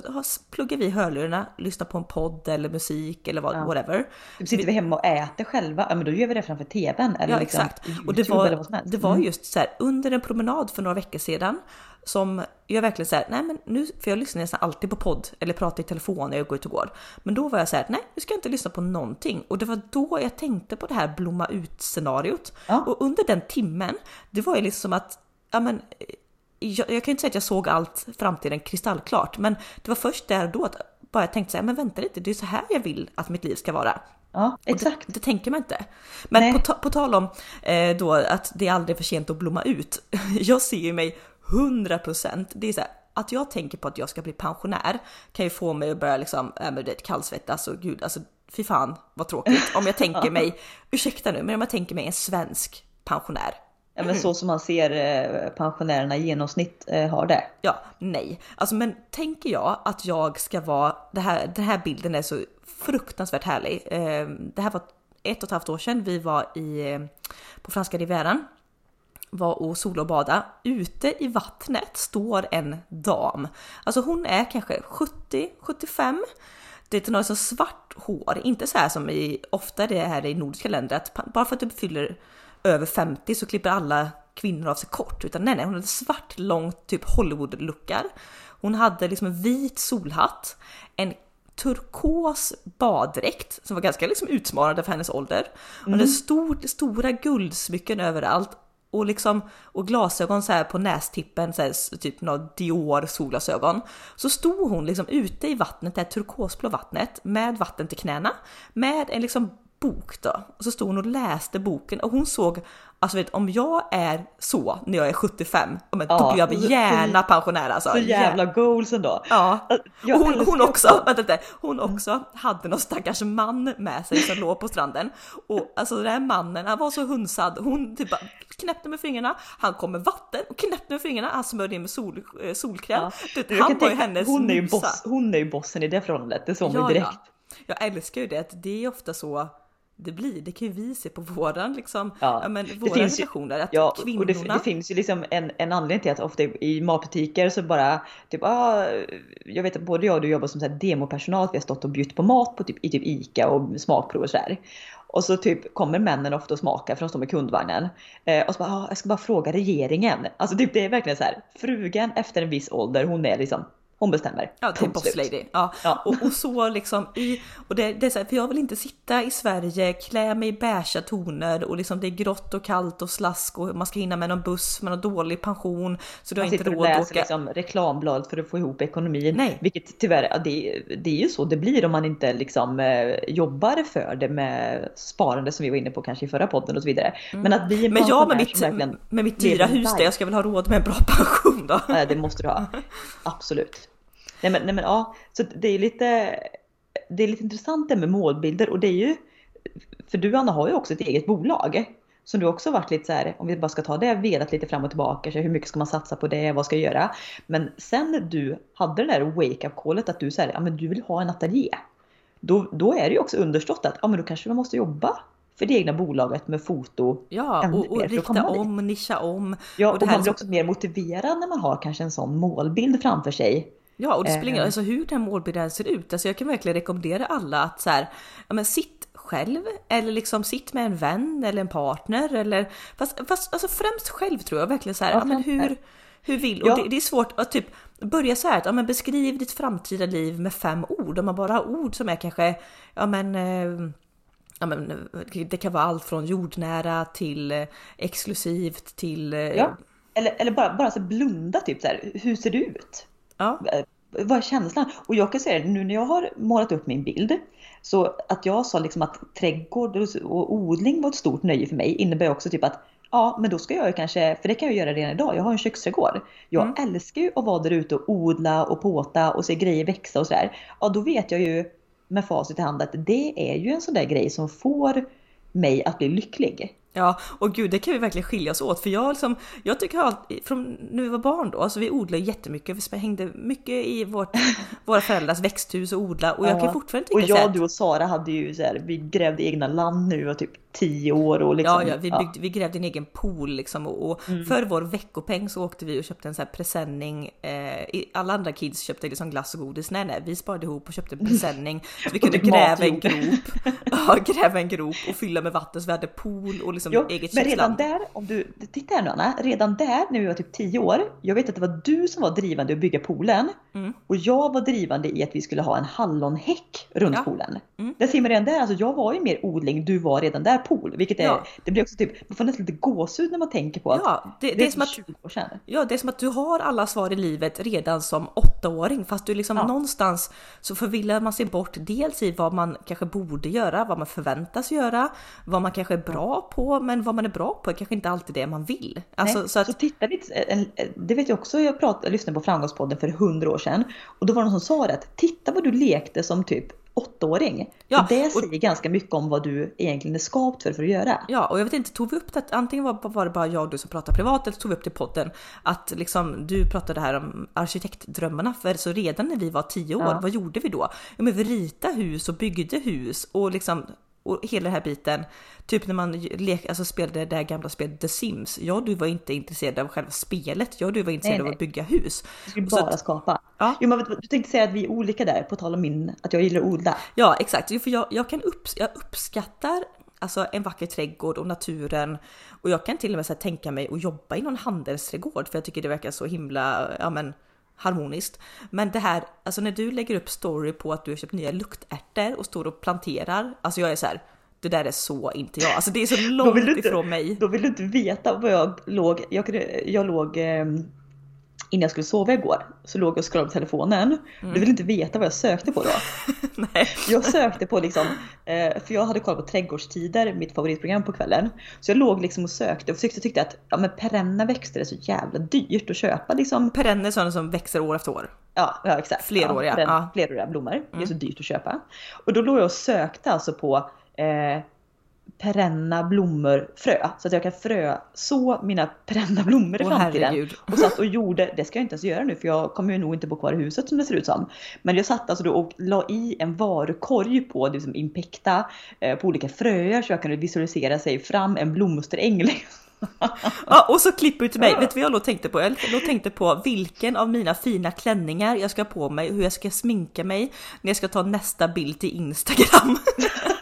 pluggar vi hörlurarna, lyssnar på en podd eller musik eller vad, ja. whatever. Sitter vi hemma och äter själva, ja men då gör vi det framför tvn. Eller ja liksom exakt. och det var, det var mm. just så här, under en promenad för några veckor sedan som jag verkligen säger, nej men nu, för jag lyssnar nästan alltid på podd eller pratar i telefon när jag går ut och går. Men då var jag så här, nej nu ska jag inte lyssna på någonting. Och det var då jag tänkte på det här blomma ut scenariot. Ja. Och under den timmen, det var ju liksom som att, ja men jag, jag kan inte säga att jag såg allt framtiden kristallklart, men det var först där då att bara jag tänkte så här, men vänta lite, det är så här jag vill att mitt liv ska vara. Ja, exakt. Det, det, tänker man inte. Men på, på, tal om eh, då att det är aldrig för sent att blomma ut. Jag ser ju mig 100%. Det är så här, att jag tänker på att jag ska bli pensionär kan ju få mig att börja liksom, äh, men det kallsvettas och gud, alltså fy fan vad tråkigt. Om jag tänker mig, ursäkta nu, men om jag tänker mig en svensk pensionär. Ja men så som man ser eh, pensionärerna i genomsnitt eh, har det. Ja, nej. Alltså men tänker jag att jag ska vara, det här, den här bilden är så fruktansvärt härlig. Ehm, det här var ett och ett halvt år sedan vi var i, eh, på franska rivieran var och sola och bada. Ute i vattnet står en dam. Alltså hon är kanske 70-75. Det är något så svart hår, inte så här som i ofta det här i nordiska länder att bara för att du fyller över 50 så klipper alla kvinnor av sig kort, utan nej, nej, hon hade svart långt typ Hollywood-luckar. Hon hade liksom en vit solhatt, en turkos baddräkt som var ganska liksom utsmarande för hennes ålder. Hon mm. hade stor, stora guldsmycken överallt och liksom och glasögon så här på nästippen, så här, typ några Dior solglasögon. Så stod hon liksom ute i vattnet, det här turkosblå vattnet med vatten till knäna med en liksom bok då. Och så stod hon och läste boken och hon såg, alltså vet om jag är så när jag är 75, men då blir jag gärna pensionär alltså. Så jävla goals ändå. Ja. Och hon, hon också, vänta lite, hon också hade någon stackars man med sig som låg på stranden. Och alltså den här mannen, han var så hunsad, hon typ bara knäppte med fingrarna, han kom med vatten och knäppte med fingrarna, han smörjde in med sol, eh, solkräm. Ja. Du, han var ju hennes hon är ju, boss, hon är ju bossen i det förhållandet, det såg man ja, direkt. Ja. Jag älskar ju det, att det är ofta så det blir. Det kan ju vi se på våran liksom, ja, ja men våra det finns relationer. Ju, att ja, kvinnorna... och det, det, finns ju liksom en, en anledning till att ofta i matbutiker så bara typ, ah, jag vet att både jag och du jobbar som så här demopersonal, vi har stått och bjudit på mat på typ, i typ ICA och smakprov och sådär. Och så typ kommer männen ofta och smakar för de står med kundvagnen. Eh, och så bara, ah, jag ska bara fråga regeringen. Alltså typ det är verkligen så här, frugan efter en viss ålder, hon är liksom hon bestämmer. Ja, är boss lady. Ja. ja. Och, och, så liksom i, och det, det är så här, för jag vill inte sitta i Sverige, klä mig i beiga toner och liksom det är grått och kallt och slask och man ska hinna med någon buss med någon dålig pension. Så du har inte råd att åka. liksom reklambladet för att få ihop ekonomin. Nej. Vilket tyvärr, det, det är ju så det blir om man inte liksom eh, jobbar för det med sparande som vi var inne på kanske i förra podden och så vidare. Mm. Men att bli Men jag med mitt, med mitt dyra hus där jag ska väl ha råd med en bra pension då? Nej, det måste du ha. Absolut. Nej men, nej men ja, så det är lite, det är lite intressant det med målbilder och det är ju, för du Anna har ju också ett eget bolag. Som du också varit lite så här, om vi bara ska ta det, velat lite fram och tillbaka. Så hur mycket ska man satsa på det? Vad ska jag göra? Men sen du hade det där wake up callet att du säger, ja men du vill ha en ateljé. då, då är det ju också understått att ja, men då kanske man måste jobba för det egna bolaget med foto. Ja, och, och rikta om, nischa om. Ja, och och, det här man blir också mer motiverad när man har kanske en sån målbild framför sig. Ja, och det spelar ingen Eh. alltså, hur den målbilden ser ut. Alltså, jag kan verkligen rekommendera alla att så här, ja, men sitt själv eller liksom sitt med en vän eller en partner eller fast, fast alltså främst själv tror jag verkligen så här, Ja, ja, men hur, hur vill Ja. och det, det är svårt att typ börja så här att ja, men beskriv ditt framtida liv med fem ord om man bara har ord som är kanske ja men eh, Ja, men det kan vara allt från jordnära till eh, exklusivt till eh, Ja. Eller, eller bara, bara så blunda typ så här, hur ser det ut? Ja, Eh, Vad är känslan? Och jag kan säga det, nu när jag har målat upp min bild, så att jag sa liksom att trädgård och och odling var ett stort nöje för mig innebär också typ att ja, men då ska jag ju kanske, för det kan jag göra redan idag, jag har en köksträdgård. Jag Mm. älskar ju att vara där ute och odla och påta och se grejer växa och sådär. Ja, då vet jag ju med facit i hand att det är ju en sån där grej som får mig att bli lycklig. Ja, och gud, det kan vi verkligen skilja oss åt för jag liksom, jag tycker alltid, från när vi var barn då, alltså vi odlade jättemycket, vi hängde mycket i vårt, våra föräldrars växthus och odla och jag kan Ja. fortfarande Och tycka så jag, här, du och Sara hade ju så här, vi grävde egna land nu och typ 10 år och liksom. Ja, ja, vi, byggde, vi grävde en egen pool liksom och, och Mm. för vår veckopeng så åkte vi och köpte en sån här presenning. Eh, alla andra kids köpte liksom glass och godis. Nej, nej, vi sparade ihop och köpte en presenning. Så vi kunde gräva en grop. Ja, gräva en grop och fylla med vatten så vi hade pool och liksom Jo, eget men redan där, om du, titta här nu Anna, redan där när vi var typ 10 år, jag vet att det var du som var drivande att bygga poolen Mm. och jag var drivande i att vi skulle ha en hallonhäck runt Ja. poolen. Mm. Där ser man redan där, alltså jag var ju mer odling, du var redan där pool, vilket är, Ja. det blir också typ, man får nästan lite gåshud när man tänker på att Ja, det, det, det är är som att 20 år sedan. Ja, det är som att du har alla svar i livet redan som åttaåring fast du liksom Ja. någonstans så förvillar man sig bort dels i vad man kanske borde göra, vad man förväntas göra, vad man kanske är bra på, men vad man är bra på är kanske inte alltid det man vill. Alltså, Nej, så att, så titta lite, en, det vet jag också, jag, pratade, jag lyssnade på Framgångspodden för 100 år sedan och då var det någon som sa det att titta vad du lekte som typ åttaåring. Ja, för det och- säger ganska mycket om vad du egentligen är skapt för, för att göra. Ja, och jag vet inte, tog vi upp det? Antingen var, var det bara jag och du som pratade privat eller tog vi upp det i podden att liksom du pratade här om arkitektdrömmarna för så redan när vi var 10 år, Ja. vad gjorde vi då? Ja, men vi ritade hus och byggde hus och liksom och hela den här biten, typ när man lek, alltså spelade det där gamla spelet The Sims. Ja, du var inte intresserad av själva spelet. Ja, du var intresserad Nej, av nej. att bygga hus. Du skulle Så att- bara skapa. Ja. Jo, men du tänkte säga att vi är olika där, på tal om min, att jag gillar att odla. Ja, exakt. Jo, För jag, jag kan upps jag uppskattar alltså en vacker trädgård och naturen och jag kan till och med så tänka mig att jobba i någon handelsträdgård för jag tycker det verkar så himla, ja men harmoniskt. Men det här, alltså när du lägger upp story på att du har köpt nya luktärtor och står och planterar, alltså jag är så här. Det där är så inte jag. Alltså det är så långt inte- ifrån mig. Då vill du inte veta vad jag låg, jag, jag låg eh, innan jag skulle sova igår så låg jag och scrollade på telefonen. Mm. Du vill inte veta vad jag sökte på då. Nej. Jag sökte på liksom, eh, för jag hade kollat på Trädgårdstider, mitt favoritprogram på kvällen. Så jag låg liksom och sökte och försökte tyckte att ja, men perenna växter är så jävla dyrt att köpa liksom. Perenner sådana som växer år efter år. Ja, ja exakt. Fleråriga, perenn- ja. Fleråriga blommor. Det är Mm. så dyrt att köpa. Och då låg jag och sökte alltså på eh, perenna blommor frö. Så att jag kan frö så mina perenna blommor i Åh framtiden. herregud. Och satt och gjorde, det ska jag inte ens göra nu för jag kommer ju nog inte bo kvar i huset som det ser ut som. Men jag satt alltså då och la i en varukorg på liksom Impecta eh, på olika fröer så jag kunde visualisera sig fram en blomsteräng. Ja, och så klipper du till mig. Vet du vad jag då tänkte på? Jag då tänkte på vilken av mina fina klänningar jag ska ha på mig, hur jag ska sminka mig när jag ska ta nästa bild till Instagram.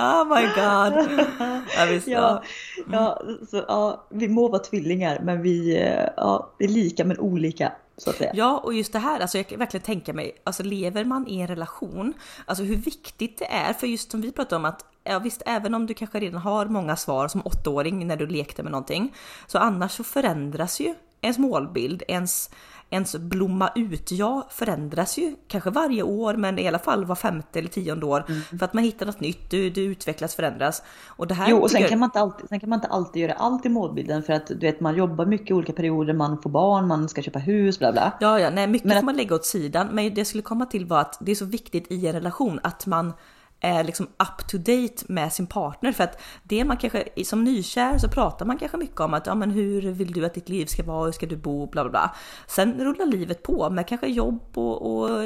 oh my god. Ja, visst, Ja, ja. ja, så, ja, vi må vara tvillingar men vi, ja, vi är lika men olika så att säga. Ja, och just det här, alltså jag kan verkligen tänka mig, alltså lever man i en relation, alltså hur viktigt det är, för just som vi pratade om att, ja visst, även om du kanske redan har många svar som åttaåring när du lekte med någonting, så annars så förändras ju ens målbild, ens, ens blomma ut, ja förändras ju kanske varje år, men i alla fall var femte eller tionde år, för att man hittar något nytt, du, du utvecklas, förändras. Och det här Jo och sen kan, man inte alltid, sen kan man inte alltid göra allt i målbilden för att du vet man jobbar mycket i olika perioder, man får barn, man ska köpa hus, bla bla. Ja, ja, nej, mycket Men får att- man lägga åt sidan. Men det jag skulle komma till var att det är så viktigt i en relation att man är liksom up to date med sin partner. För att det man kanske, som nykär så pratar man kanske mycket om att ja men hur vill du att ditt liv ska vara, hur ska du bo, bla bla bla. Sen rullar livet på med kanske jobb och, och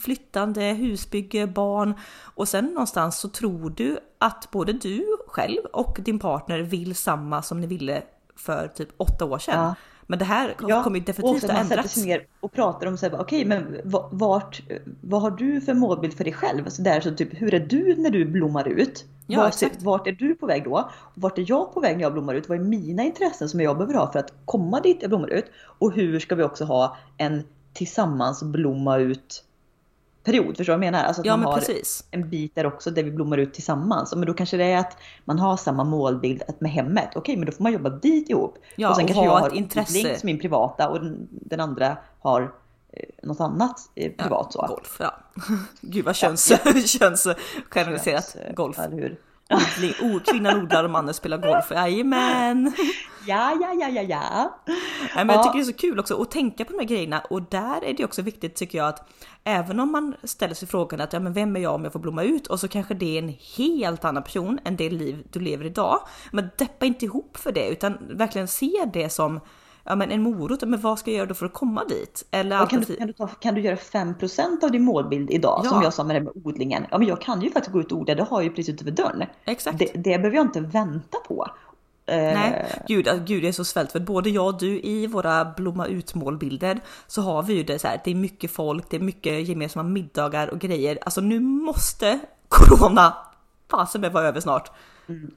flyttande, husbygge, barn och sen någonstans så tror du att både du själv och din partner vill samma som ni ville för typ åtta år sedan. Ja. Men det här ja, kommer ju definitivt att ändras. Man sätter sig ner och pratar om okej okay, men vart, vad har du för målbild för dig själv? Så där, så typ, hur är du när du blommar ut? Ja, vart, vart, är du på väg då? vart är jag på väg när jag blommar ut? Vad är mina intressen som jag behöver ha för att komma dit jag blommar ut? Och hur ska vi också ha en tillsammans blomma ut period. Förstår du vad jag menar? Alltså att ja, man har precis. en bit där också där vi blommar ut tillsammans. Men då kanske det är att man har samma målbild med hemmet. Okej, men då får man jobba dit ihop. Ja, och sen och kanske jag har intresse. som min privata och den, den andra har eh, något annat eh, privat. Ja, så. Golf, ja. Gud vad köns, ja, ja. köns golf. Hur? Odling, oh, kvinnan odlar och mannen spelar golf. Jajamän! Ja, ja, ja, ja, ja. Nej, men jag tycker det är så kul också att tänka på de här grejerna och där är det också viktigt tycker jag att även om man ställer sig frågan att ja, men vem är jag om jag får blomma ut och så kanske det är en helt annan person än det liv du lever idag. Men deppa inte ihop för det utan verkligen se det som ja, men en morot, men vad ska jag göra då för att komma dit? Eller kan, du, kan, du ta, kan du göra 5% av din målbild idag? Ja. Som jag sa med det med odlingen. Ja, men jag kan ju faktiskt gå ut och odla, det har jag ju precis utanför dörren. Exakt. Det, det behöver jag inte vänta på. Nej, eh, gud, gud det är så svält för både jag och du i våra blomma ut målbilder så har vi ju det så här. Det är mycket folk, det är mycket gemensamma middagar och grejer. Alltså nu måste corona fasen med vara över snart.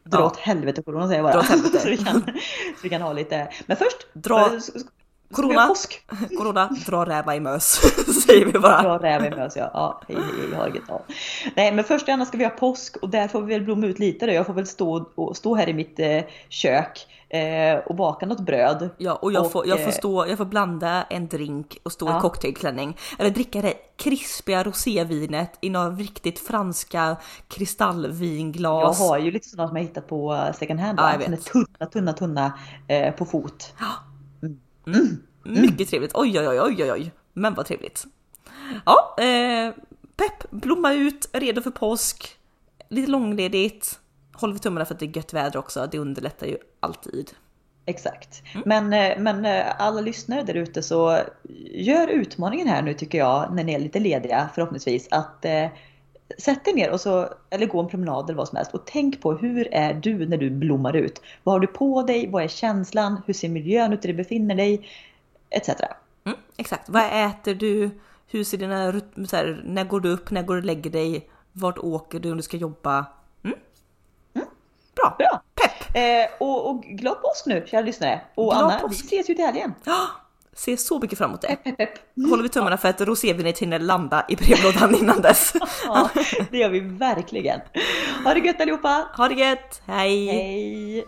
Dra ja. åt helvete corona säger jag bara. Så, vi kan, så vi kan ha lite. Men först. Dra. Corona, corona, dra räva i mös, säger vi bara. Dra räva i mös, ja. ja hej, hej, hej, ja. Nej, men först gärna ska vi ha påsk och där får vi väl blomma ut lite. Då. Jag får väl stå, och, stå här i mitt eh, kök eh, och baka något bröd. Ja, och jag, och, får, jag, får eh, stå, jag får blanda en drink och stå ja. i cocktailklänning. Eller dricka det krispiga rosévinet i några riktigt franska kristallvinglas. Jag har ju lite sådana som jag hittat på eh, second hand. Ja, jag vet. Tunna, tunna, tunna eh, på fot. Mm. Mm. Mycket trevligt. Oj, oj, oj, oj, oj, men vad trevligt. Ja, eh, pepp, blomma ut, redo för påsk, lite långledigt. Håller vi tummarna för att det är gött väder också. Det underlättar ju alltid. Exakt. Mm. Men, eh, men eh, alla lyssnare där ute så gör utmaningen här nu tycker jag när ni är lite lediga förhoppningsvis att eh, sätt dig ner och så, eller gå en promenad eller vad som helst och tänk på hur är du när du blommar ut? Vad har du på dig? Vad är känslan? Hur ser miljön ut där du befinner dig? Etc. Mm, exakt. Vad äter du? Hur ser dina här, När går du upp? När går du och lägger dig? Vart åker du om du ska jobba? Mm? Mm. Bra! Bra. Pepp! Eh, och, och glad påsk nu kära lyssnare! Och glad Anna, påsk. vi ses ju till helgen! Ser så mycket fram emot det. Pepp, pepp, pepp. Håller vi tummarna för att rosévinet hinner landa i brevlådan innan dess. ja, det gör vi verkligen. Ha det gött allihopa! Ha det gött! Hej! Hej!